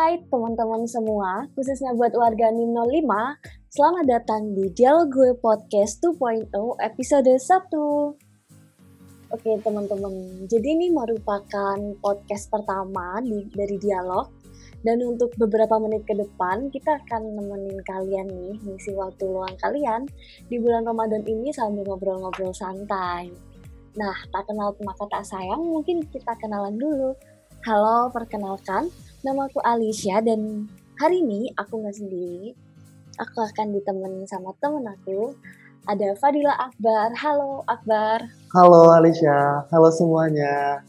Hai teman-teman semua, khususnya buat warga NIM 05, selamat datang di Dialog Gue Podcast 2.0 episode 1. Oke teman-teman, jadi ini merupakan podcast pertama di, dari Dialog dan untuk beberapa menit ke depan kita akan nemenin kalian nih ngisi waktu luang kalian di bulan Ramadan ini sambil ngobrol-ngobrol santai. Nah, tak kenal maka tak sayang, mungkin kita kenalan dulu. Halo, perkenalkan, nama aku Alicia dan hari ini aku nggak sendiri. Aku akan ditemenin sama temen aku. Ada Fadila Akbar. Halo Akbar. Halo Alicia, halo semuanya.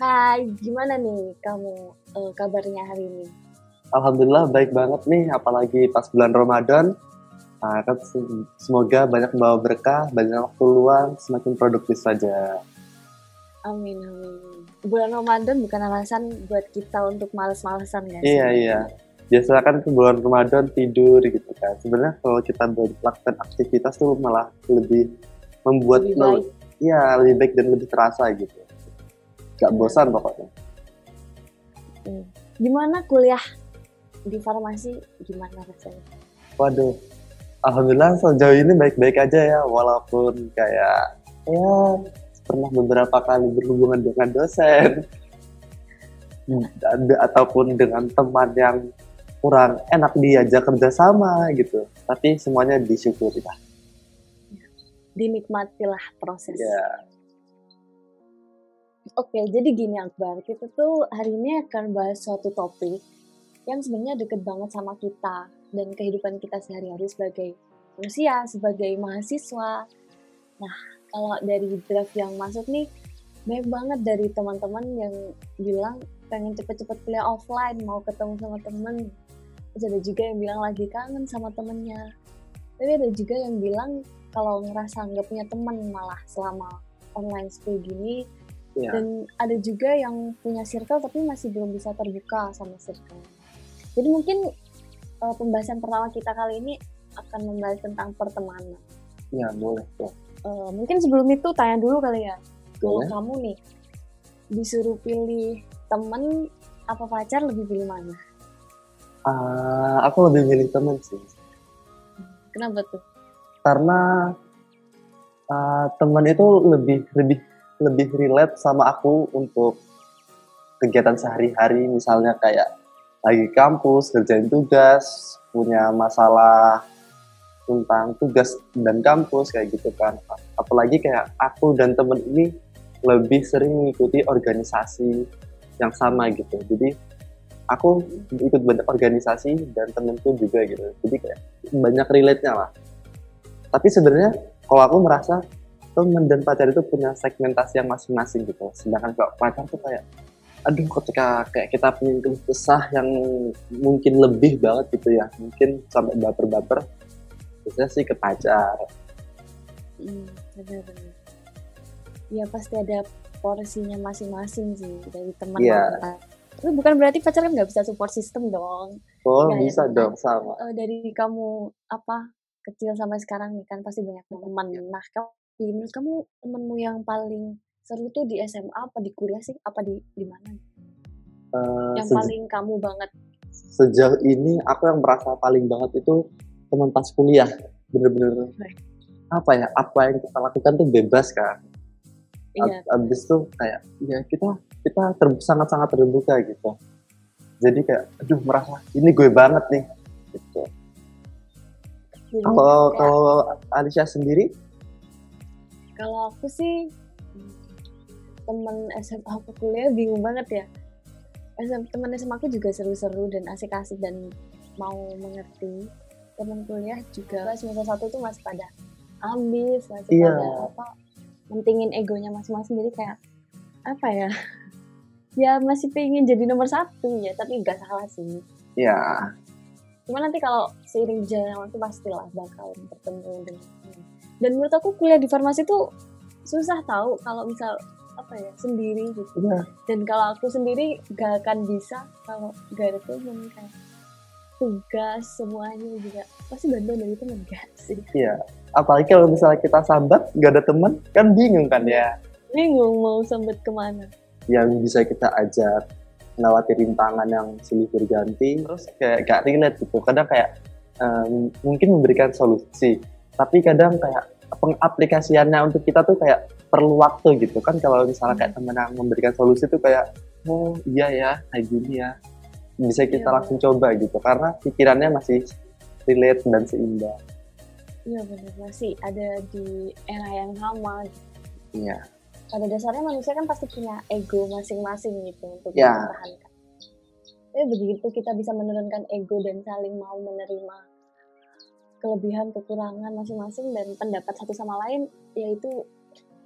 Hai, gimana nih kamu uh, kabarnya hari ini? Alhamdulillah baik banget nih, apalagi pas bulan Ramadan. Nah, kan semoga banyak membawa berkah, banyak waktu luang, semakin produktif saja. Amin, amin. Bulan Ramadan bukan alasan buat kita untuk males-malesan ya? Iya, iya. Biasanya kan ke bulan Ramadan tidur gitu kan. Sebenarnya kalau kita melakukan aktivitas tuh malah lebih membuat lebih baik. Iya, lebih baik dan lebih terasa gitu. Gak iya. bosan pokoknya. Hmm. Gimana kuliah di farmasi? Gimana rasanya? Waduh, Alhamdulillah sejauh ini baik-baik aja ya, walaupun kayak ya pernah beberapa kali berhubungan dengan dosen. Ataupun dengan teman yang kurang enak diajak kerjasama gitu. Tapi semuanya disyukuri lah. Dinikmatilah proses. Yeah. oke jadi gini Akbar. Kita tuh hari ini akan bahas suatu topik yang sebenarnya deket banget sama kita dan kehidupan kita sehari-hari sebagai manusia sebagai mahasiswa. Nah kalau dari draft yang masuk nih banyak banget dari teman-teman yang bilang pengen cepet-cepet kuliah offline mau ketemu sama temen. Terus ada juga yang bilang lagi kangen sama temennya. Tapi ada juga yang bilang kalau ngerasa nggak punya temen malah selama online school gini. Yeah. dan ada juga yang punya circle tapi masih belum bisa terbuka sama circle. Jadi mungkin uh, pembahasan pertama kita kali ini akan membahas tentang pertemanan. Ya boleh ya uh, mungkin sebelum itu tanya dulu kali ya kalau kamu nih disuruh pilih temen apa pacar lebih pilih mana? Uh, aku lebih milih temen sih. Kenapa tuh? Karena uh, teman itu lebih lebih lebih relate sama aku untuk kegiatan sehari-hari misalnya kayak lagi kampus kerjain tugas punya masalah tentang tugas dan kampus kayak gitu kan. Apalagi kayak aku dan temen ini lebih sering mengikuti organisasi yang sama gitu. Jadi aku ikut banyak organisasi dan temenku juga gitu. Jadi kayak banyak relate-nya lah. Tapi sebenarnya kalau aku merasa temen dan pacar itu punya segmentasi yang masing-masing gitu. Sedangkan kalau pacar tuh kayak aduh ketika kayak kita punya kesah yang mungkin lebih banget gitu ya. Mungkin sampai baper-baper biasanya sih ke pacar. Hmm, benar-benar. Ya pasti ada porsinya masing-masing sih dari teman yeah. tapi bukan berarti pacar kan nggak bisa support system dong. Oh ya, bisa ya, dong sama. Uh, dari kamu apa kecil sampai sekarang nih kan pasti banyak teman. Yeah. nah kamu menurut kamu temenmu yang paling seru tuh di SMA apa di kuliah sih? Apa di di mana? Uh, yang paling kamu banget? sejauh ini aku yang merasa paling banget itu teman pas kuliah. Bener-bener apa ya apa yang kita lakukan tuh bebas kan iya. abis tuh kayak ya kita kita ter, sangat-sangat terbuka gitu. Jadi kayak aduh merasa ini gue banget nih gitu. Kalau ya. kalau Alicia sendiri? Kalau aku sih teman SMA aku kuliah bingung banget ya. Teman SMA aku juga seru-seru dan asik-asik dan mau mengerti teman kuliah juga semester satu tuh masih pada ambis masih yeah. pada apa mentingin egonya masing-masing jadi kayak apa ya ya masih pengen jadi nomor satu ya tapi nggak salah sih iya yeah. cuma nanti kalau seiring jalan waktu pastilah bakal bertemu dengan dan menurut aku kuliah di farmasi tuh susah tahu kalau misal apa ya sendiri gitu yeah. dan kalau aku sendiri gak akan bisa kalau gak ada temen kayak tugas semuanya juga. Pasti bantuan dari teman gak sih? Iya. Apalagi kalau misalnya kita sambat gak ada teman kan bingung kan ya? Bingung mau sambat ke mana. Yang bisa kita ajak melewati rintangan yang silih berganti terus kayak gak relate gitu. Kadang kayak uh, mungkin memberikan solusi tapi kadang kayak pengaplikasiannya untuk kita tuh kayak perlu waktu gitu. Kan kalau misalnya kayak teman yang memberikan solusi tuh kayak oh iya ya kayak gini ya bisa kita iya. langsung coba gitu karena pikirannya masih relate dan seimbang. Iya benar masih ada di era yang sama. Iya. Pada dasarnya manusia kan pasti punya ego masing-masing gitu untuk ya. mempertahankan. Tapi begitu kita bisa menurunkan ego dan saling mau menerima kelebihan kekurangan masing-masing dan pendapat satu sama lain yaitu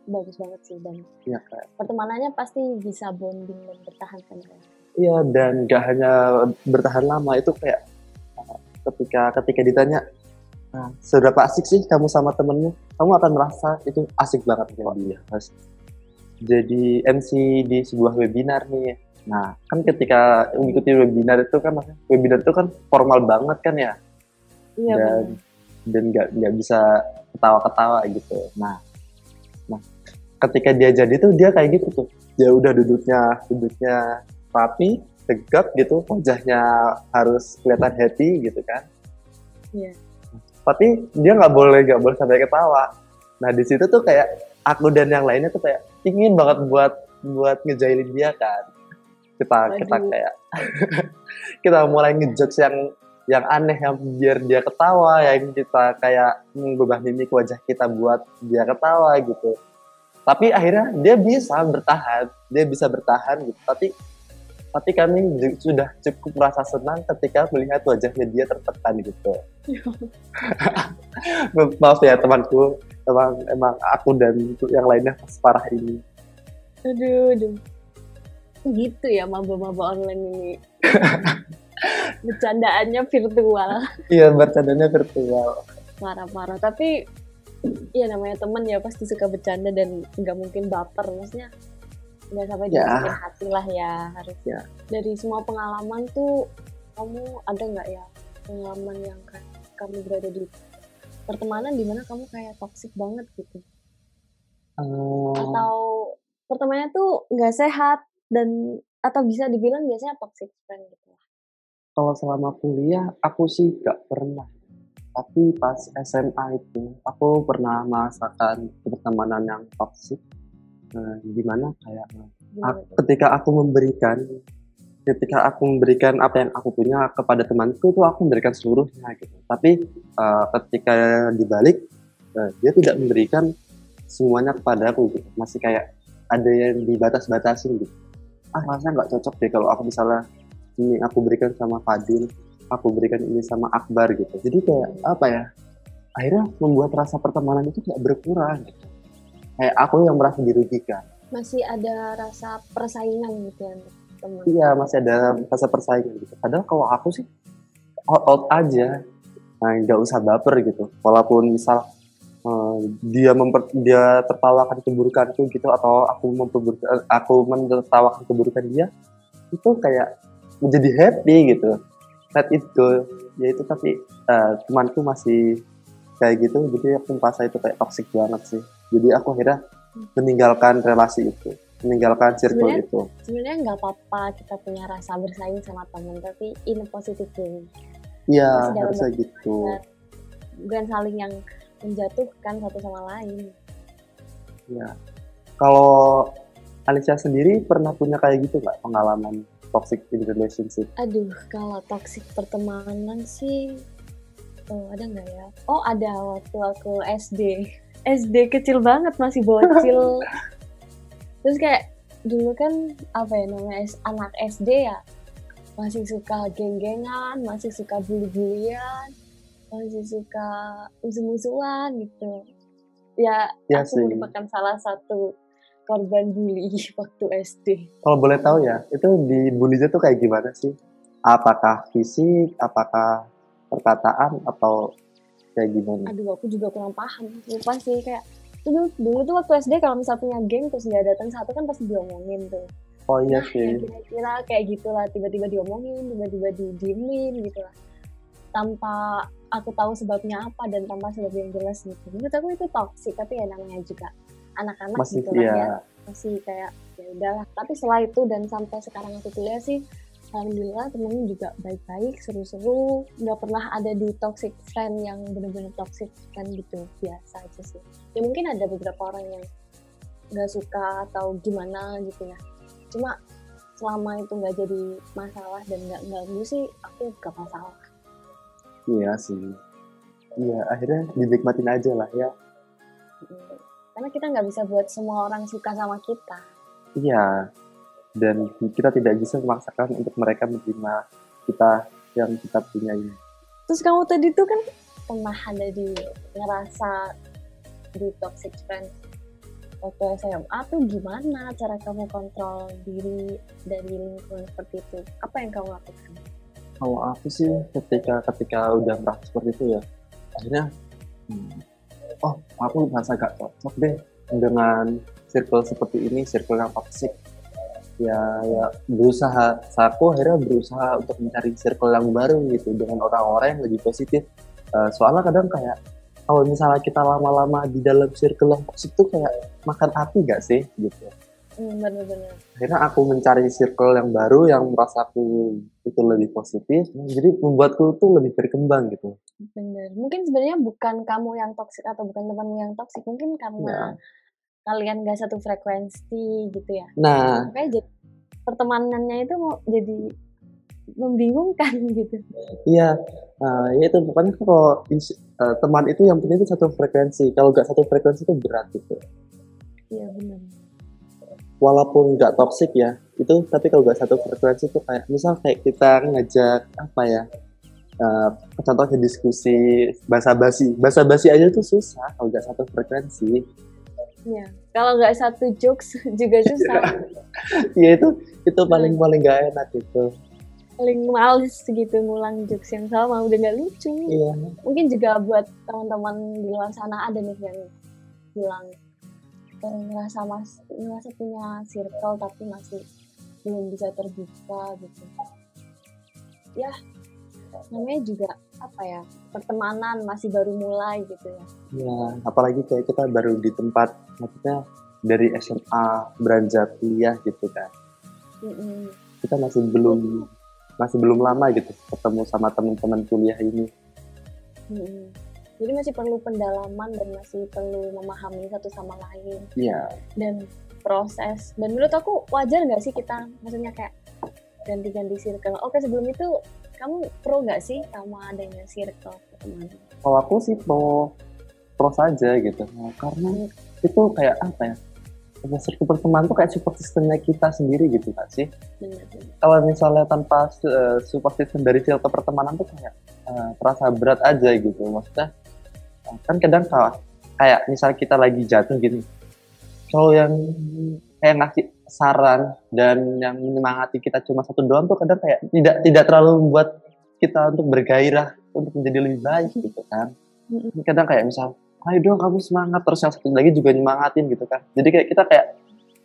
bagus banget sih. Dan ya, pertemanannya pasti bisa bonding dan bertahan kan iya dan gak hanya bertahan lama itu kayak ketika ketika ditanya nah, seberapa asik sih kamu sama temenmu? Kamu akan merasa itu asik banget ya dia. Jadi MC di sebuah webinar nih. Nah kan ketika mengikuti webinar itu kan webinar itu kan formal banget kan ya? Iya, dan bener dan nggak nggak bisa ketawa-ketawa gitu. Nah nah ketika dia jadi tuh dia kayak gitu tuh. Dia udah duduknya duduknya rapi tegap gitu wajahnya harus kelihatan happy gitu kan. Iya. Tapi dia nggak boleh nggak boleh sampai ketawa. Nah di situ tuh kayak aku dan yang lainnya tuh kayak ingin banget buat buat ngejailin dia kan. Kita Waduh. kita kayak kita mulai ngejokes yang yang aneh yang biar dia ketawa yang kita kayak mengubah mimik wajah kita buat dia ketawa gitu. Tapi akhirnya dia bisa bertahan dia bisa bertahan gitu. Tapi tapi kami sudah cukup merasa senang ketika melihat wajahnya dia tertekan gitu. Maaf ya temanku emang emang aku dan yang lainnya parah ini. Aduh, aduh. gitu ya maba-maba online ini. Bercandaannya virtual. Iya bercandanya virtual. Parah-parah tapi ya namanya temen ya pasti suka bercanda dan nggak mungkin baper. Maksudnya nggak sampai ya. hati lah ya harusnya dari semua pengalaman tuh kamu ada nggak ya pengalaman yang kan kamu berada di pertemanan di mana kamu kayak toxic banget gitu? Um... atau pertemanannya tuh nggak sehat dan atau bisa dibilang biasanya toxic friend gitu kalau selama kuliah aku sih gak pernah. Tapi pas SMA itu aku pernah merasakan pertemanan yang toksik nah, di mana kayak aku, ketika aku memberikan ketika aku memberikan apa yang aku punya kepada temanku itu aku memberikan seluruhnya gitu. Tapi uh, ketika dibalik uh, dia tidak memberikan semuanya kepada aku gitu. Masih kayak ada yang dibatas-batasin gitu. Ah rasanya nggak cocok deh kalau aku misalnya ini aku berikan sama Fadil aku berikan ini sama Akbar gitu. Jadi kayak apa ya akhirnya membuat rasa pertemanan itu kayak berkurang gitu kayak aku yang merasa dirugikan. Masih ada rasa persaingan gitu ya teman. Iya masih ada rasa persaingan gitu. Padahal kalau aku sih out, out aja. Nah nggak usah baper gitu. Walaupun misal uh, dia memper, dia tertawakan keburukanku gitu atau aku memperburukan aku menertawakan keburukan dia itu kayak menjadi happy gitu. Let it go ya itu tapi uh, temanku masih kayak gitu. Jadi aku merasa itu kayak toxic banget sih jadi aku akhirnya meninggalkan relasi itu meninggalkan circle sebenernya, itu sebenarnya nggak apa-apa kita punya rasa bersaing sama teman tapi in a positive way iya harusnya gitu bukan saling yang menjatuhkan satu sama lain ya kalau Alicia sendiri pernah punya kayak gitu nggak pengalaman toxic in relationship? Aduh, kalau toxic pertemanan sih, oh ada nggak ya? Oh ada waktu aku SD. SD kecil banget masih bocil. Terus kayak dulu kan apa ya namanya anak SD ya masih suka geng-gengan, masih suka bully-bullyan, masih suka musuh-musuhan gitu. Ya, ya aku sih. merupakan salah satu korban bully waktu SD. Kalau boleh tahu ya, itu di bullynya tuh kayak gimana sih? Apakah fisik, apakah perkataan, atau kayak gimana? Aduh, aku juga kurang paham. Lupa sih, kayak dulu, dulu tuh waktu SD kalau misalnya punya geng terus nggak datang satu kan pasti diomongin tuh. Oh iya nah, sih. Kira-kira kayak gitulah, tiba-tiba diomongin, tiba-tiba didiemin gitu lah. Tanpa aku tahu sebabnya apa dan tanpa sebab yang jelas gitu. Menurut aku itu toxic, tapi ya namanya juga anak-anak gitu lah ya ya masih kayak ya udahlah tapi setelah itu dan sampai sekarang aku kuliah sih alhamdulillah temennya juga baik-baik seru-seru. Nggak pernah ada di toxic friend yang bener-bener toxic friend gitu biasa aja sih. Ya mungkin ada beberapa orang yang nggak suka atau gimana gitu ya. Cuma selama itu nggak jadi masalah dan nggak ganggu sih aku gak masalah. Iya sih. Iya akhirnya dinikmatin aja lah ya. Mm. karena kita nggak bisa buat semua orang suka sama kita. Iya dan kita tidak bisa memaksakan untuk mereka menerima kita yang kita punya ini terus kamu tadi tuh kan pernah ada di ngerasa di toxic friend waktu SMA tuh gimana cara kamu kontrol diri dari lingkungan seperti itu? Apa yang kamu lakukan? Kalau aku sih ketika ketika udah merasa seperti itu ya akhirnya hmm, oh aku merasa gak cocok deh dengan circle seperti ini circle yang toxic ya ya berusaha. Aku akhirnya berusaha untuk mencari circle yang baru gitu dengan orang-orang yang lebih positif. Eh, soalnya kadang kayak kalau misalnya kita lama-lama di dalam circle yang toxic tuh kayak makan hati gak sih gitu? Hmm, bener-bener akhirnya aku mencari circle yang baru yang merasa aku itu lebih positif jadi membuatku tuh lebih berkembang gitu. Bener. Mungkin sebenarnya bukan kamu yang toxic atau bukan temanmu yang toxic mungkin karena kalian gak satu frekuensi gitu ya. Nah. Makanya jadi pertemanannya itu mau jadi membingungkan gitu. Iya nah, ya itu pokoknya kalau eh, teman itu yang penting itu satu frekuensi. Kalau nggak satu frekuensi itu berat gitu. Iya bener walaupun nggak toxic ya itu tapi kalau nggak satu frekuensi itu kayak misal kayak kita ngajak apa ya eh, contohnya diskusi bahasa basi bahasa basi aja tuh susah kalau nggak satu frekuensi iya. Kalau nggak satu jokes juga susah. Ya itu itu paling paling nggak enak gitu paling males gitu ngulang jokes yang sama udah nggak lucu. Iya. Mungkin juga buat teman-teman di luar sana ada nih yang bilang eh, ngerasa mas ngerasa punya circle tapi masih belum bisa terbuka gitu. Ya namanya juga apa ya pertemanan masih baru mulai gitu ya. Ya apalagi kayak kita baru di tempat maksudnya dari SMA beranjak kuliah gitu kan. Mm-mm. kita masih belum masih belum lama gitu ketemu sama teman-teman kuliah ini. Mm-mm. jadi masih perlu pendalaman dan masih perlu memahami satu sama lain. Iya. Dan proses. Dan menurut aku wajar nggak sih kita maksudnya kayak ganti-ganti circle? Oke sebelum itu kamu pro nggak sih sama adanya circle pertemanan? Kalau aku sih pro pro saja gitu. Nah, karena itu kayak apa ya? Circle pertemanan tuh kayak support systemnya kita sendiri gitu kan sih? Kalau misalnya tanpa uh, support system dari circle pertemanan tuh kayak uh, terasa berat aja gitu. Maksudnya uh, kan kadang kalau kayak misal kita lagi jatuh gitu kalau yang kayak ngasih saran dan yang menyemangati kita cuma satu doang tuh kadang kayak tidak tidak terlalu membuat kita untuk bergairah untuk menjadi lebih baik gitu kan. Kadang kayak misal ayo dong kamu semangat terus yang satu lagi juga nyemangatin gitu kan. Jadi kayak kita kayak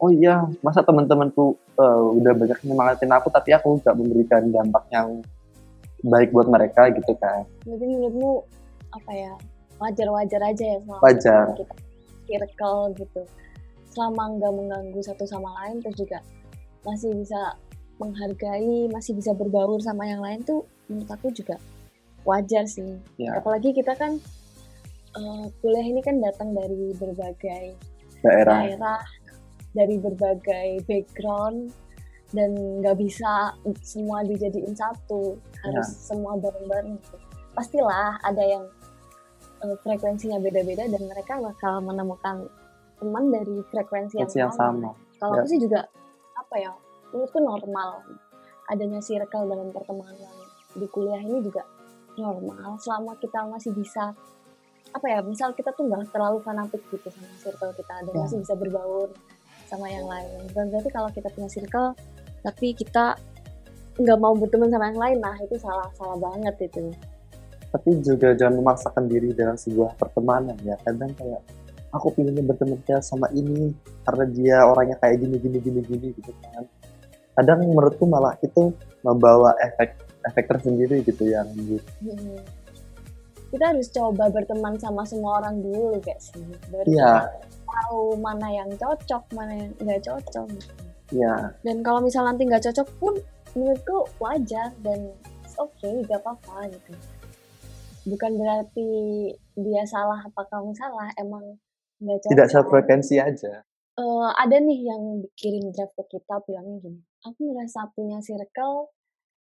oh iya masa teman-temanku eh, udah banyak nyemangatin aku tapi aku nggak memberikan dampak yang baik buat mereka gitu kan. Berarti menurutmu apa ya wajar-wajar aja ya selama Wajar. kita circle gitu selama nggak mengganggu satu sama lain terus juga masih bisa menghargai masih bisa berbaur sama yang lain tuh menurut aku juga wajar sih. Ya. Apalagi kita kan eh, kuliah ini kan datang dari berbagai daerah. daerah dari berbagai background dan nggak bisa semua dijadiin satu harus semua bareng-bareng gitu. pastilah ada yang eh, frekuensinya beda-beda dan mereka bakal menemukan teman dari frekuensi yang, yang sama. kalau Ya. aku sih juga apa ya menurutku normal adanya circle dalam pertemanan di kuliah ini juga normal selama kita masih bisa apa ya misal kita tuh nggak terlalu fanatik gitu sama circle kita dan Ya. masih bisa berbaur sama yang lain bukan berarti kalau kita punya circle tapi kita nggak mau berteman sama yang lain nah itu salah salah banget itu tapi juga jangan memaksakan diri dalam sebuah pertemanan ya kadang kayak aku pinginnya berteman sama ini karena dia orangnya kayak gini gini gini gini gitu kan kadang menurutku malah itu membawa efek efek tersendiri gitu yang Hmm. kita harus coba berteman sama semua orang dulu kayak sih baru Iya. tahu mana yang cocok mana yang nggak cocok gitu. Iya. dan kalau misal nanti nggak cocok pun menurutku wajar dan it's okay gak apa-apa gitu bukan berarti dia salah apa kamu salah emang nggak cocok Tidak sefrekuensi aja. Eh, ada nih yang kirim draft ke kita bilangnya gini aku ngerasa punya circle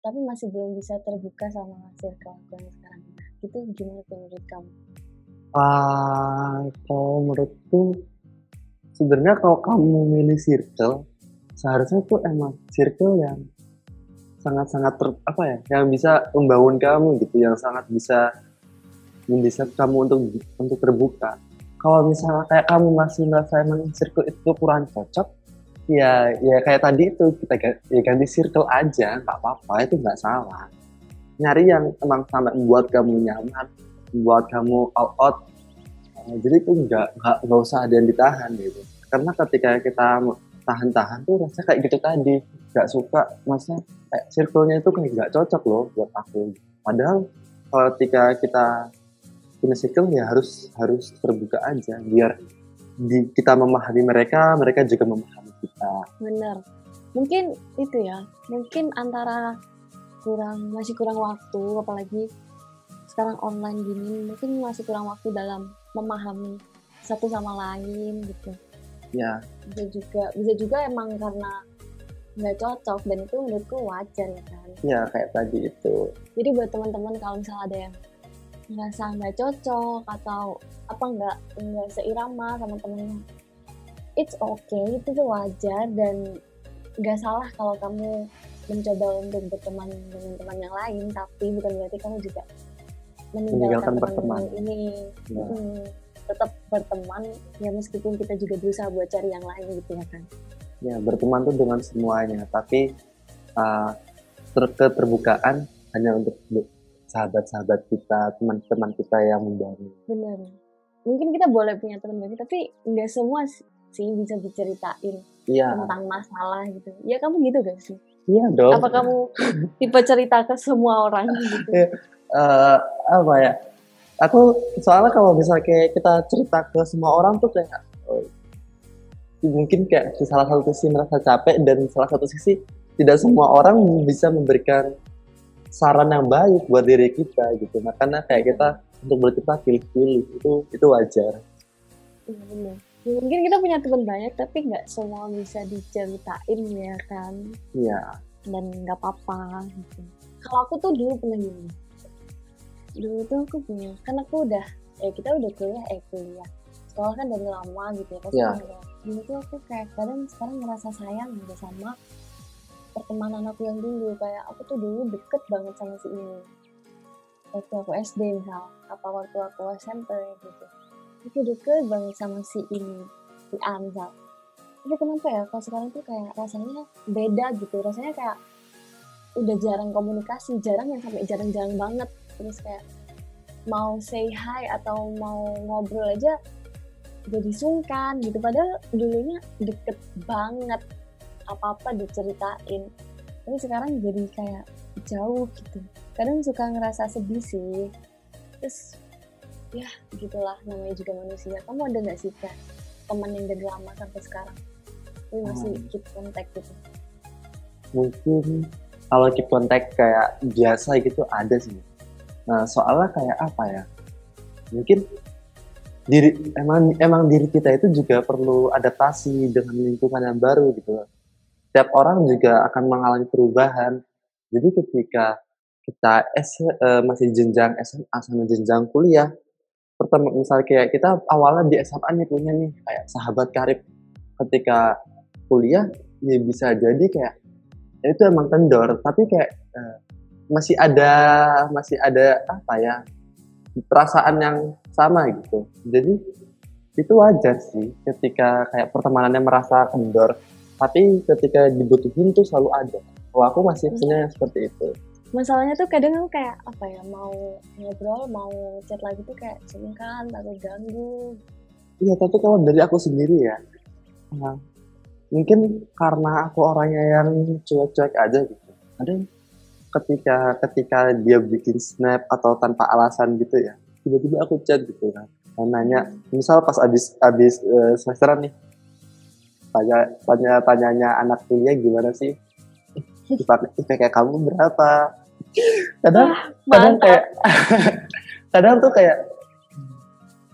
tapi masih belum bisa terbuka sama circle aku yang sekarang itu gimana tuh menurut kamu Ah, kalau menurutku sebenarnya kalau kamu memilih circle, seharusnya tuh emang circle yang sangat-sangat ter, apa ya, yang bisa membangun kamu gitu, yang sangat bisa mendesak kamu untuk untuk terbuka. Kalau misalnya kayak kamu masih merasa emang circle itu kurang cocok, ya ya kayak tadi itu kita ga- ya ganti circle aja, nggak apa-apa, itu nggak salah. Nyari yang emang sampai membuat kamu nyaman, membuat kamu all out. Nah, jadi itu nggak nggak nggak usah ada yang ditahan gitu. Karena ketika kita tahan-tahan tuh rasanya kayak gitu tadi nggak suka maksudnya kayak circle-nya itu kayak nggak cocok loh buat aku. Padahal kalau ketika kita circle ya harus harus terbuka aja biar di, kita memahami mereka mereka juga memahami kita. Bener. Mungkin itu ya mungkin antara kurang masih kurang waktu apalagi sekarang online gini mungkin masih kurang waktu dalam memahami satu sama lain gitu. Ya. Bisa juga bisa juga emang karena nggak cocok dan itu menurutku wajar ya kan? Ya kayak tadi itu. Jadi buat teman-teman kalau misalnya ada yang ngerasa nggak cocok atau apa nggak nggak seirama sama temennya it's okay itu tuh wajar dan nggak salah kalau kamu mencoba untuk berteman dengan teman yang lain tapi bukan berarti kamu juga Meninggalkan meninggalkan teman ini. Ya. Mm, tetap berteman ya meskipun kita juga berusaha buat cari yang lain gitu ya kan. Ya berteman tuh dengan semuanya tapi uh, ter- keterbukaan hanya untuk sahabat-sahabat kita teman-teman kita yang membangun bener mungkin kita boleh punya teman banyak tapi nggak semua sih bisa diceritain iya. tentang masalah gitu. Ya kamu gitu gak sih? Iya dong. Apa kamu tipe cerita ke semua orang gitu? Eh, apa ya? Aku soalnya kalau misalnya kayak kita cerita ke semua orang tuh kayak eh, mungkin kayak di salah satu sisi merasa capek dan salah satu sisi tidak semua orang bisa memberikan saran yang baik buat diri kita gitu. Makanya kayak kita untuk bercerita pilih-pilih itu itu wajar. Iya. Ya, mungkin kita punya teman banyak tapi nggak semua bisa diceritain ya kan? Iya. Dan nggak apa-apa gitu. Kalau aku tuh dulu pernah gini. Dulu tuh aku punya kan aku udah eh kita udah kuliah eh kuliah. Sekolah kan dari lama gitu ya pasti Iya. udah. dulu tuh aku kayak kadang sekarang ngerasa sayang gitu sama pertemanan aku yang dulu kayak aku tuh dulu deket banget sama si ini. Waktu aku SD misal apa waktu aku SMP gitu. Aku deket banget sama si ini si Anzal tapi kenapa ya? Kalau sekarang tuh kayak rasanya beda gitu. Rasanya kayak udah jarang komunikasi jarang yang sampai jarang-jarang banget. Terus kayak mau say hi atau mau ngobrol aja jadi sungkan gitu. Padahal dulunya deket banget apa-apa diceritain. Tapi sekarang jadi kayak jauh gitu. Kadang suka ngerasa sedih sih. Terus ya gitulah namanya juga manusia. Kamu ada nggak sih kayak teman yang dari lama sampai sekarang? Tapi masih Hmm. keep contact gitu. Mungkin kalau keep contact kayak biasa gitu ada sih. Nah soalnya kayak apa ya? Mungkin diri emang emang diri kita itu juga perlu adaptasi dengan lingkungan yang baru gitu. loh. Setiap orang juga akan mengalami perubahan. Jadi ketika kita S, eh, masih jenjang SMA sama jenjang kuliah, pertama misalnya kayak kita awalnya di SMA nih punya nih kayak sahabat karib. Ketika kuliah ya bisa jadi kayak ya itu emang kendor, tapi kayak eh, masih ada masih ada apa ya perasaan yang sama gitu. Jadi itu wajar sih ketika kayak pertemanannya merasa kendor, tapi ketika dibutuhin tuh selalu ada. Kalau aku masih punya yang seperti itu. masalahnya tuh kadang aku kayak apa ya mau ngobrol mau chat lagi tuh kayak sungkan takut ganggu Iya, tapi kalau dari aku sendiri ya, eh, mungkin karena aku orangnya yang cuek-cuek aja gitu. Ada ketika ketika dia bikin snap atau tanpa alasan gitu ya, tiba-tiba aku chat gitu kan nanya misal pas abis abis uh, semesteran nih tanya tanya tanyanya anak kuliah gimana sih? IPK IPK kamu berapa? Kadang kadang Mantap. kayak kadang tuh kayak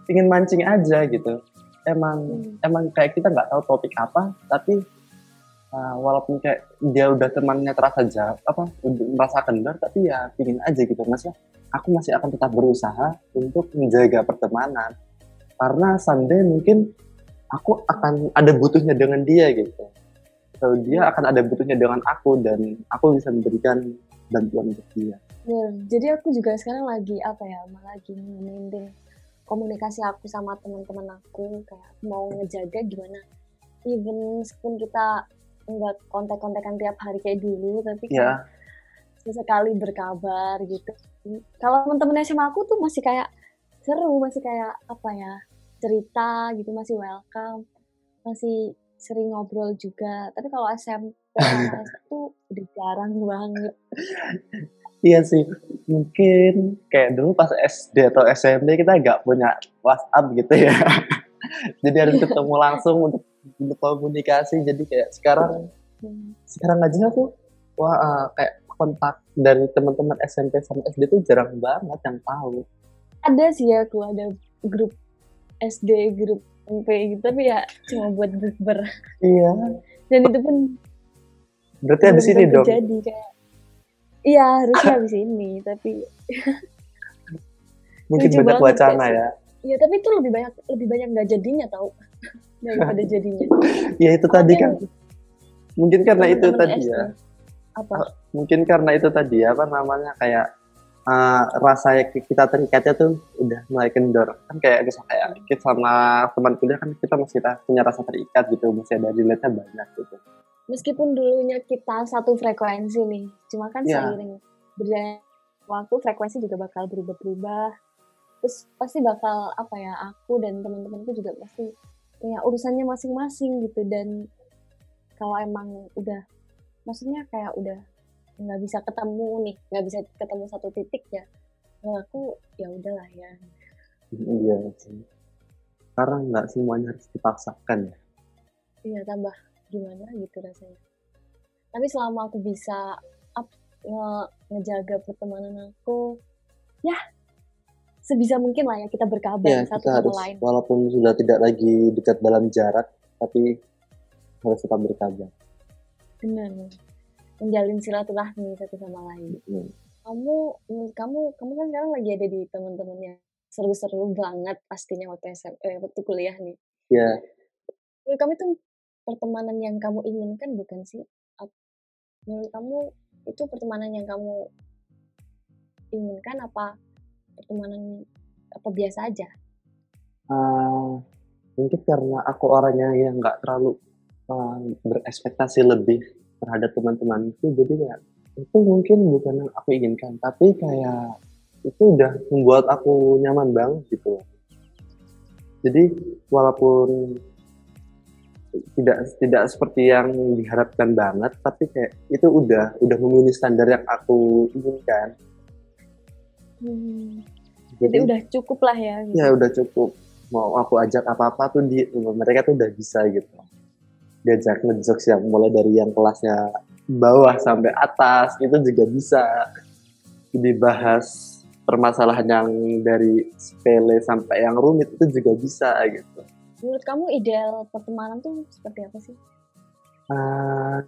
ingin mancing aja gitu. Emang Hmm. emang kayak kita nggak tahu topik apa tapi uh, walaupun kayak dia udah temannya terasa jauh apa udah merasa kendor tapi ya pingin aja gitu. Maksudnya aku masih akan tetap berusaha untuk menjaga pertemanan. Karena someday mungkin aku akan ada butuhnya dengan dia gitu atau dia akan ada butuhnya dengan aku dan aku bisa memberikan bantuan untuk dia Ya, jadi aku juga sekarang lagi apa ya, lagi maintain komunikasi aku sama teman-teman aku kayak mau ngejaga gimana. Even meskipun kita nggak kontak-kontakan tiap hari kayak dulu, tapi ya kayak sesekali berkabar gitu. Kalau teman-teman SMA aku tuh masih kayak seru, masih kayak apa ya cerita gitu, masih welcome, masih sering ngobrol juga. Tapi kalau SMP tuh udah jarang banget. Iya sih, mungkin kayak dulu pas SD atau SMP kita nggak punya WhatsApp gitu ya. jadi harus ketemu langsung untuk, untuk komunikasi. Jadi kayak sekarang Hmm. sekarang aja aku wah eh, kayak kontak dari teman-teman SMP sama SD tuh jarang banget yang tahu. ada sih ya aku ada grup SD grup MP gitu tapi ya cuma buat bukber Iya, dan itu pun berarti habis ini dong. jadi kayak iya harusnya habis ini tapi Mungkin banyak wacana ya. ya tapi itu lebih banyak lebih banyak nggak jadinya tau daripada jadinya Ya itu tadi kan. Mungkin karena itu tadi SD. ya. apa mungkin karena itu tadi apa namanya kayak uh, rasa kita terikatnya tuh udah mulai kendor. Kan kayak misal kayak kita sama teman kuliah kan kita masih ta- punya rasa terikat gitu masih ada relate-nya banyak gitu. Meskipun dulunya kita satu frekuensi nih cuma kan Iya. seiring berjalannya waktu frekuensi juga bakal berubah-berubah. Terus pasti bakal apa ya aku dan teman-temanku juga pasti punya urusannya masing-masing gitu. Dan kalau emang udah maksudnya kayak udah nggak bisa ketemu nih nggak bisa ketemu satu titik ya. Nah aku ya udahlah ya. Iya sih. Karena nggak semuanya harus dipaksakan ya. Iya tambah gimana gitu rasanya. Tapi selama aku bisa up, nge- ngejaga pertemanan aku ya sebisa mungkin lah ya kita berkabar ya satu kita sama harus lain. walaupun sudah tidak lagi dekat dalam jarak tapi harus tetap berkabar. Benar menjalin silaturahmi satu sama lain. Hmm. kamu menurut kamu kamu kan sekarang lagi ada di teman-teman yang seru-seru banget pastinya waktu SM, eh, waktu kuliah nih. Ya menurut kamu itu pertemanan yang kamu inginkan bukan sih? Menurut kamu itu pertemanan yang kamu inginkan apa pertemanan apa biasa aja? Uh, mungkin karena aku orangnya yang nggak terlalu uh, berekspektasi lebih terhadap teman-temanku jadi ya itu mungkin bukan yang aku inginkan tapi kayak itu udah membuat aku nyaman banget gitu loh. jadi walaupun tidak tidak seperti yang diharapkan banget tapi kayak itu udah udah memenuhi standar yang aku inginkan Hmm, jadi udah cukup lah ya gitu. ya udah cukup mau aku ajak apa apa tuh di mereka tuh udah bisa gitu diajak ngejokes yang mulai dari yang kelasnya bawah sampai atas itu juga bisa dibahas permasalahan yang dari sepele sampai yang rumit itu juga bisa gitu. Menurut kamu ideal pertemanan tuh seperti apa sih? Ah,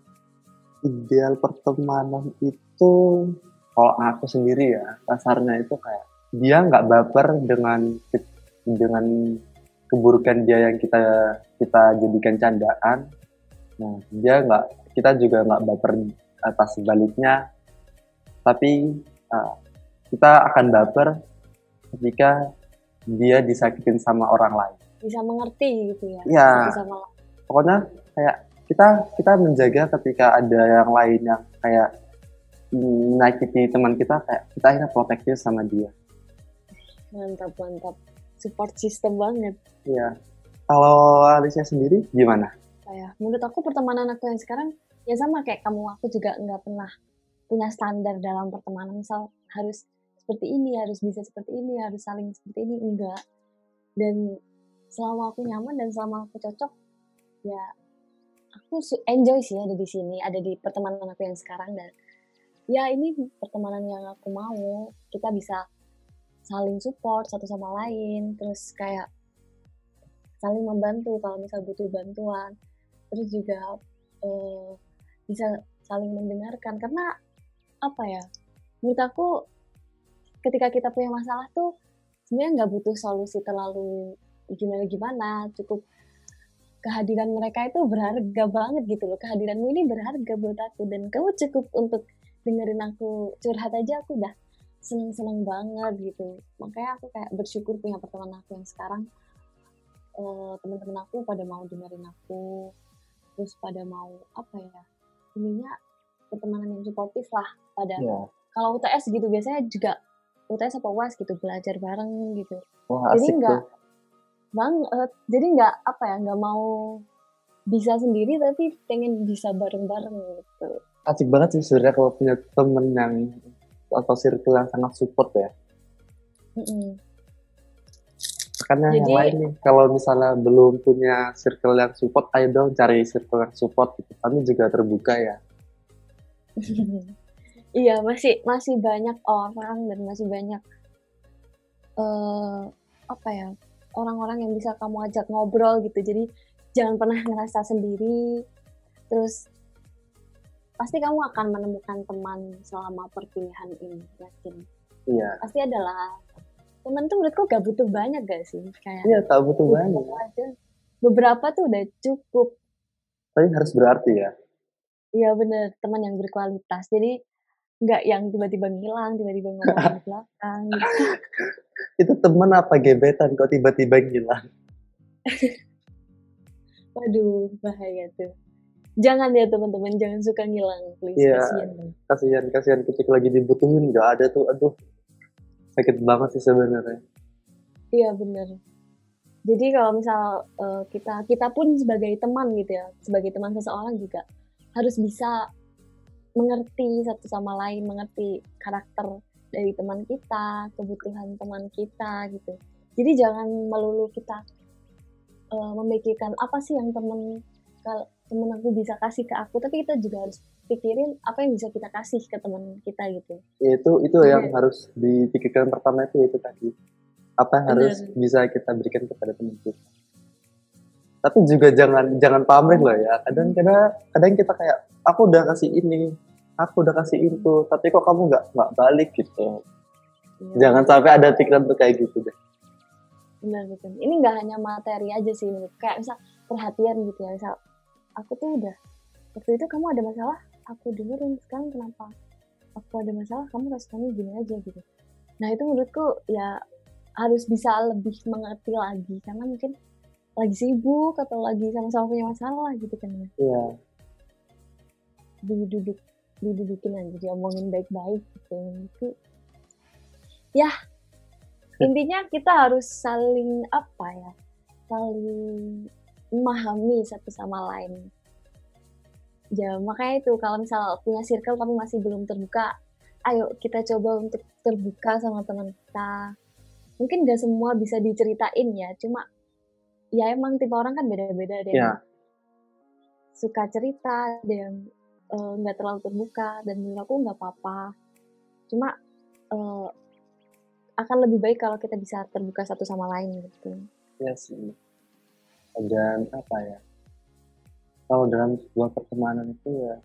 ideal pertemanan itu kalau aku sendiri ya kasarnya itu kayak dia nggak baper dengan dengan keburukan dia yang kita kita jadikan candaan nah dia nggak kita juga nggak baper atas sebaliknya tapi ah, kita akan baper ketika dia disakitin sama orang lain bisa mengerti gitu ya Iya. pokoknya kayak kita kita menjaga ketika ada yang lain yang kayak menyakiti teman kita kayak kita akhirnya protektif sama dia mantap mantap support system banget Iya. Kalau Alicia sendiri gimana? Saya menurut aku pertemanan aku yang sekarang ya sama kayak kamu aku juga nggak pernah punya standar dalam pertemanan. Misal harus seperti ini harus bisa seperti ini harus saling seperti ini enggak. Dan selama aku nyaman dan selama aku cocok ya aku enjoy sih ada di sini ada di pertemanan aku yang sekarang. Dan ya ini pertemanan yang aku mau kita bisa saling support satu sama lain terus kayak saling membantu kalau misal butuh bantuan terus juga uh, bisa saling mendengarkan. Karena apa ya menurut aku ketika kita punya masalah tuh sebenarnya nggak butuh solusi terlalu gimana gimana cukup kehadiran mereka itu berharga banget gitu loh. Kehadiranmu ini berharga buat aku dan kamu cukup untuk dengerin aku curhat aja aku udah seneng-seneng banget gitu. Makanya aku kayak bersyukur punya pertemanan aku yang sekarang. Uh, teman-teman aku pada mau dengerin aku terus pada mau apa ya ininya pertemanan yang suportif lah pada yeah. kalau UTS gitu biasanya juga UTS apa UAS gitu belajar bareng gitu Wah, jadi nggak banget jadi nggak apa ya nggak mau bisa sendiri tapi pengen bisa bareng-bareng gitu asik banget sih sebenarnya kalau punya temen yang atau circle yang sangat support ya. Mm-hmm. Karena Jadi, yang lain nih, kalau misalnya belum punya circle yang support, ayo dong cari circle yang support. Gitu. Kami juga terbuka ya. iya, masih masih banyak orang dan masih banyak uh, apa ya orang-orang yang bisa kamu ajak ngobrol gitu. Jadi jangan pernah ngerasa sendiri. Terus pasti kamu akan menemukan teman selama perkuliahan ini yakin iya pasti adalah teman tuh menurutku gak butuh banyak gak sih? Kayak iya tak butuh banyak. aja. beberapa tuh udah cukup. Tapi harus berarti ya? Iya bener. Teman yang berkualitas. Jadi nggak yang tiba-tiba ngilang tiba-tiba ngomong di belakang gitu. itu teman apa gebetan kok tiba-tiba ngilang? Waduh bahaya tuh. Jangan ya teman-teman. Jangan suka ngilang please. Yeah, kasihan. Kasihan kasihan. Ketika lagi dibutuhin nggak ada tuh. Aduh sakit banget sih sebenarnya. Iya bener. Jadi kalau misal uh, kita kita pun sebagai teman gitu ya sebagai teman seseorang juga harus bisa mengerti satu sama lain mengerti karakter dari teman kita kebutuhan teman kita gitu. Jadi jangan melulu kita uh, memikirkan apa sih yang teman kalau temen aku bisa kasih ke aku tapi kita juga harus pikirin apa yang bisa kita kasih ke teman kita gitu. Ya, itu itu yeah. yang harus dipikirkan pertama itu itu tadi. Apa yang harus bisa kita berikan kepada teman kita. Tapi juga jangan jangan pamer loh ya. Kadang kadang kadang kita kayak aku udah kasih ini aku udah kasih itu tapi kok kamu nggak nggak balik gitu? Yeah. jangan sampai ada pikiran tuh kayak gitu deh. Benar betul. Ini nggak hanya materi aja sih kayak misal perhatian gitu ya. Misal aku tuh udah waktu itu kamu ada masalah aku dengerin sekarang kenapa aku ada masalah kamu responnya gini aja gitu. Nah itu menurutku ya harus bisa lebih mengerti lagi karena mungkin lagi sibuk atau lagi sama-sama punya masalah gitu kan ya. Iya. Diduduk didudukin aja diomongin baik-baik gitu. Itu ya intinya kita harus saling apa ya saling memahami satu sama lain. Ya, makanya itu kalau misal punya circle tapi masih belum terbuka, ayo kita coba untuk terbuka sama teman kita. Mungkin gak semua bisa diceritain ya, cuma ya emang tipe orang kan beda-beda ada yang yeah. suka cerita, ada yang eh, nggak uh, terlalu terbuka dan menurut aku nggak apa-apa. Cuma uh, akan lebih baik kalau kita bisa terbuka satu sama lain gitu. Iya sih dan apa ya kalau dalam sebuah pertemanan itu ya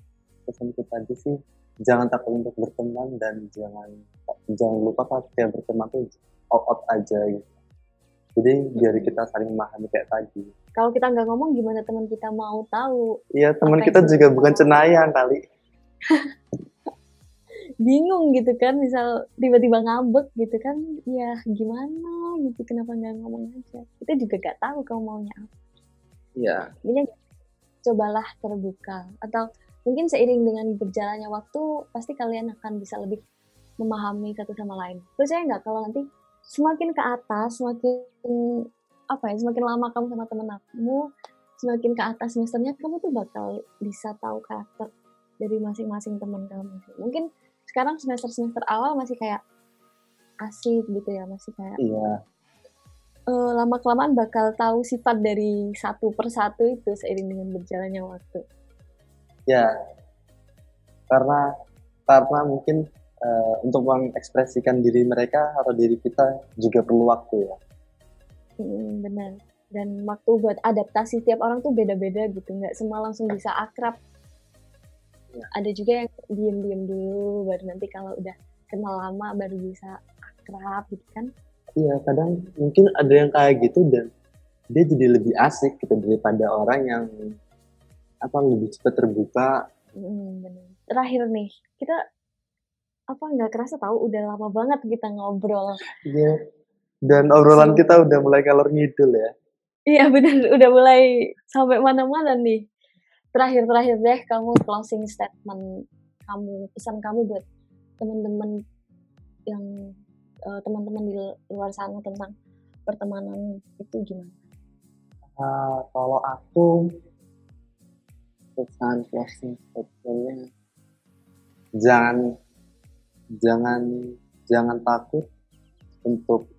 pesanku tadi sih jangan takut untuk berteman dan jangan jangan lupa kalau kita berteman tuh out out aja gitu. Jadi biar kita saling memahami kayak tadi. Kalau kita nggak ngomong gimana teman kita mau tahu? Iya teman kita juga bukan cenayang kali. Bingung gitu kan misal tiba-tiba ngambek gitu kan ya gimana gitu kenapa nggak ngomong aja? Kita juga gak tahu kamu maunya apa. Iya. Ini cobalah terbuka. Atau mungkin seiring dengan berjalannya waktu pasti kalian akan bisa lebih memahami satu sama lain. Percaya nggak kalau nanti semakin ke atas semakin apa ya semakin lama kamu sama temen aku semakin ke atas semesternya kamu tuh bakal bisa tahu karakter dari masing-masing teman kamu mungkin sekarang semester semester awal masih kayak asik gitu ya masih kayak iya uh, lama kelamaan bakal tahu sifat dari satu persatu itu seiring dengan berjalannya waktu. Ya karena karena mungkin uh, untuk mengekspresikan diri mereka atau diri kita juga perlu waktu ya. Hmm, benar. Dan waktu buat adaptasi tiap orang tuh beda-beda gitu. Nggak semua langsung bisa akrab. Ya. ada juga yang diem-diem dulu baru nanti kalau udah kenal lama baru bisa akrab gitu kan iya kadang mungkin ada yang kayak gitu dan dia jadi lebih asik gitu daripada orang yang apa lebih cepat terbuka. Hmm, benar terakhir nih kita apa nggak kerasa tahu udah lama banget kita ngobrol. Iya dan obrolan so, kita udah mulai kalor ngidul ya. Iya benar, udah mulai sampai mana-mana nih. Terakhir-terakhir deh kamu closing statement kamu, pesan kamu buat teman-teman yang uh, teman-teman di luar sana tentang pertemanan itu gimana? Uh, kalau aku pesan closing statementnya jangan jangan jangan takut untuk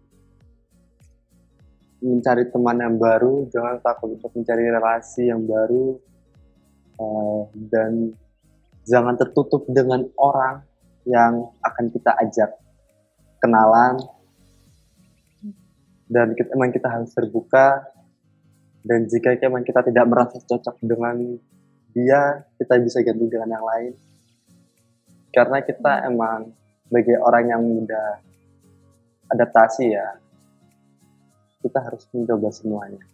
mencari teman yang baru, jangan takut untuk mencari relasi yang baru, uh, dan jangan tertutup dengan orang yang akan kita ajak kenalan, dan kita, emang kita harus terbuka, dan jika emang kita tidak merasa cocok dengan dia, kita bisa ganti dengan yang lain. Karena kita emang sebagai orang yang mudah adaptasi ya, kita harus mencoba semuanya.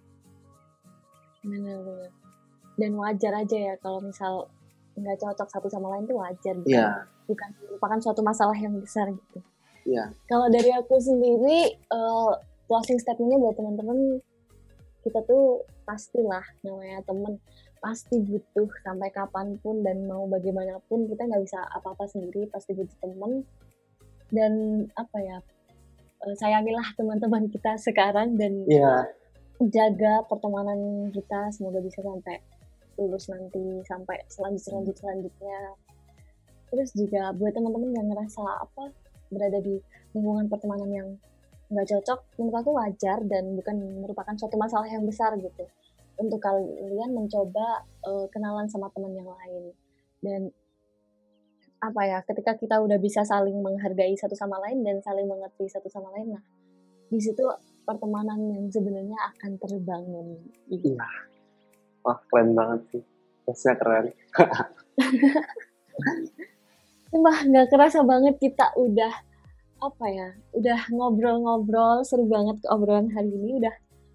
Benar-benar. Dan wajar aja ya kalau misal nggak cocok satu sama lain tuh wajar. Iya. Yeah. Bukan merupakan suatu masalah yang besar gitu. Iya. Kalau dari aku sendiri, uh, closing statementnya buat teman-teman, kita tuh pastilah namanya temen pasti butuh sampai kapan pun dan mau bagaimanapun kita nggak bisa apa-apa sendiri pasti butuh temen dan apa ya uh, sayangilah teman-teman kita sekarang dan yeah. jaga pertemanan kita semoga bisa sampai lulus nanti sampai selanjut selanjut selanjutnya terus juga buat teman-teman yang ngerasa apa berada di lingkungan pertemanan yang nggak cocok menurut aku wajar dan bukan merupakan suatu masalah yang besar gitu. Untuk kalian mencoba uh, kenalan sama teman yang lain. Dan apa ya ketika kita udah bisa saling menghargai satu sama lain dan saling mengerti satu sama lain nah di situ pertemanan yang sebenarnya akan terbangun. Gitu. iya. Wah keren banget sih. Maksudnya keren Sumpah nggak kerasa banget kita udah apa ya udah ngobrol-ngobrol seru banget ke obrolan hari ini udah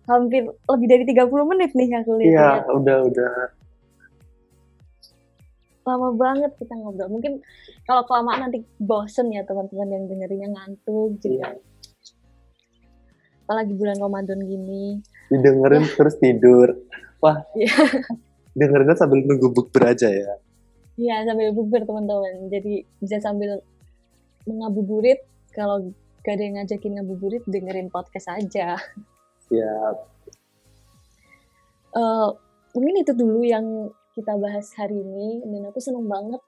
hampir lebih dari 30 menit nih aku lihat iya udah udah lama banget kita ngobrol. Mungkin kalau kelamaan nanti bosen ya teman-teman yang dengerinnya ngantuk juga. Iya. Apalagi bulan Ramadan gini. Didengerin ya. terus tidur. Wah. Iya. Dengerinnya sambil nunggu bukber aja ya. Iya, sambil bukber teman-teman. Jadi bisa sambil mengabuburit kalau gak ada yang ngajakin ngabuburit dengerin podcast aja. Siap. Uh, mungkin itu dulu yang kita bahas hari ini dan aku seneng banget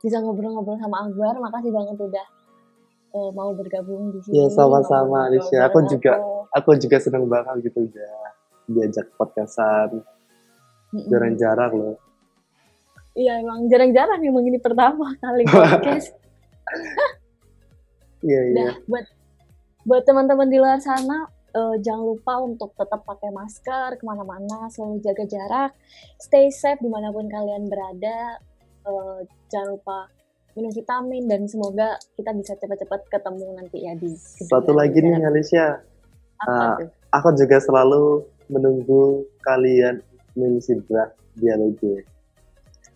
bisa ngobrol-ngobrol sama Akbar. Makasih banget udah uh, mau bergabung di sini. Ya sama-sama Alicia. Aku juga aku juga seneng banget gitu udah diajak podcastan. Jarang-jarang loh. Iya emang jarang-jarang emang ini pertama kali podcast. Iya iya. buat buat teman-teman di luar sana uh, jangan lupa untuk tetap pakai masker ke mana-mana, selalu jaga jarak, stay safe di mana pun kalian berada. Uh, jangan lupa minum vitamin dan semoga kita bisa cepat-cepat ketemu nanti ya di. Satu lagi nih Alicia, uh, aku juga selalu menunggu kalian mengisi draft dialog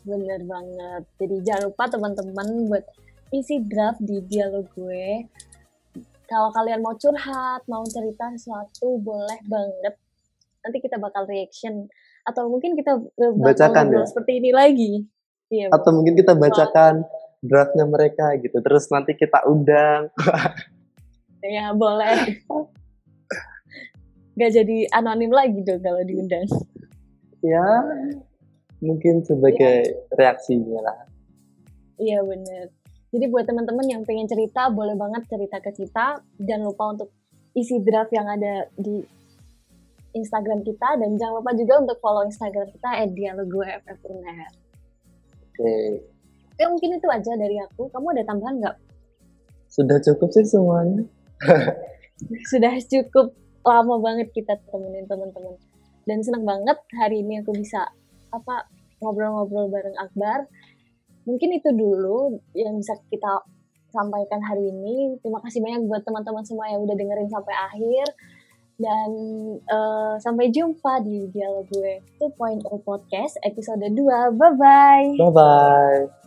Bener banget. Jadi jangan lupa teman-teman buat isi draft di dialog gue kalau kalian mau curhat, mau cerita sesuatu, boleh banget. Nanti kita bakal reaction atau mungkin kita bacakan ya. seperti ini lagi. Iya. Atau mungkin kita bacakan draftnya mereka gitu. Terus nanti kita undang. ya boleh. Gak jadi anonim lagi dong kalau diundang. Ya, mungkin sebagai ya. reaksinya lah. Iya bener. Jadi buat teman-teman yang pengen cerita, boleh banget cerita ke kita. Jangan lupa untuk isi draft yang ada di Instagram kita dan jangan lupa juga untuk follow Instagram kita @dialogueffuner. Oke, Ya mungkin itu aja dari aku. Kamu ada tambahan nggak? sudah cukup sih semuanya. Sudah cukup lama banget kita temenin teman-teman. Dan senang banget hari ini aku bisa apa ngobrol-ngobrol bareng Akbar. Mungkin itu dulu yang bisa kita sampaikan hari ini. Terima kasih banyak buat teman-teman semua yang udah dengerin sampai akhir. Dan eh, sampai jumpa di Dialog Gue 2.0 Podcast episode 2. Bye-bye! Bye bye.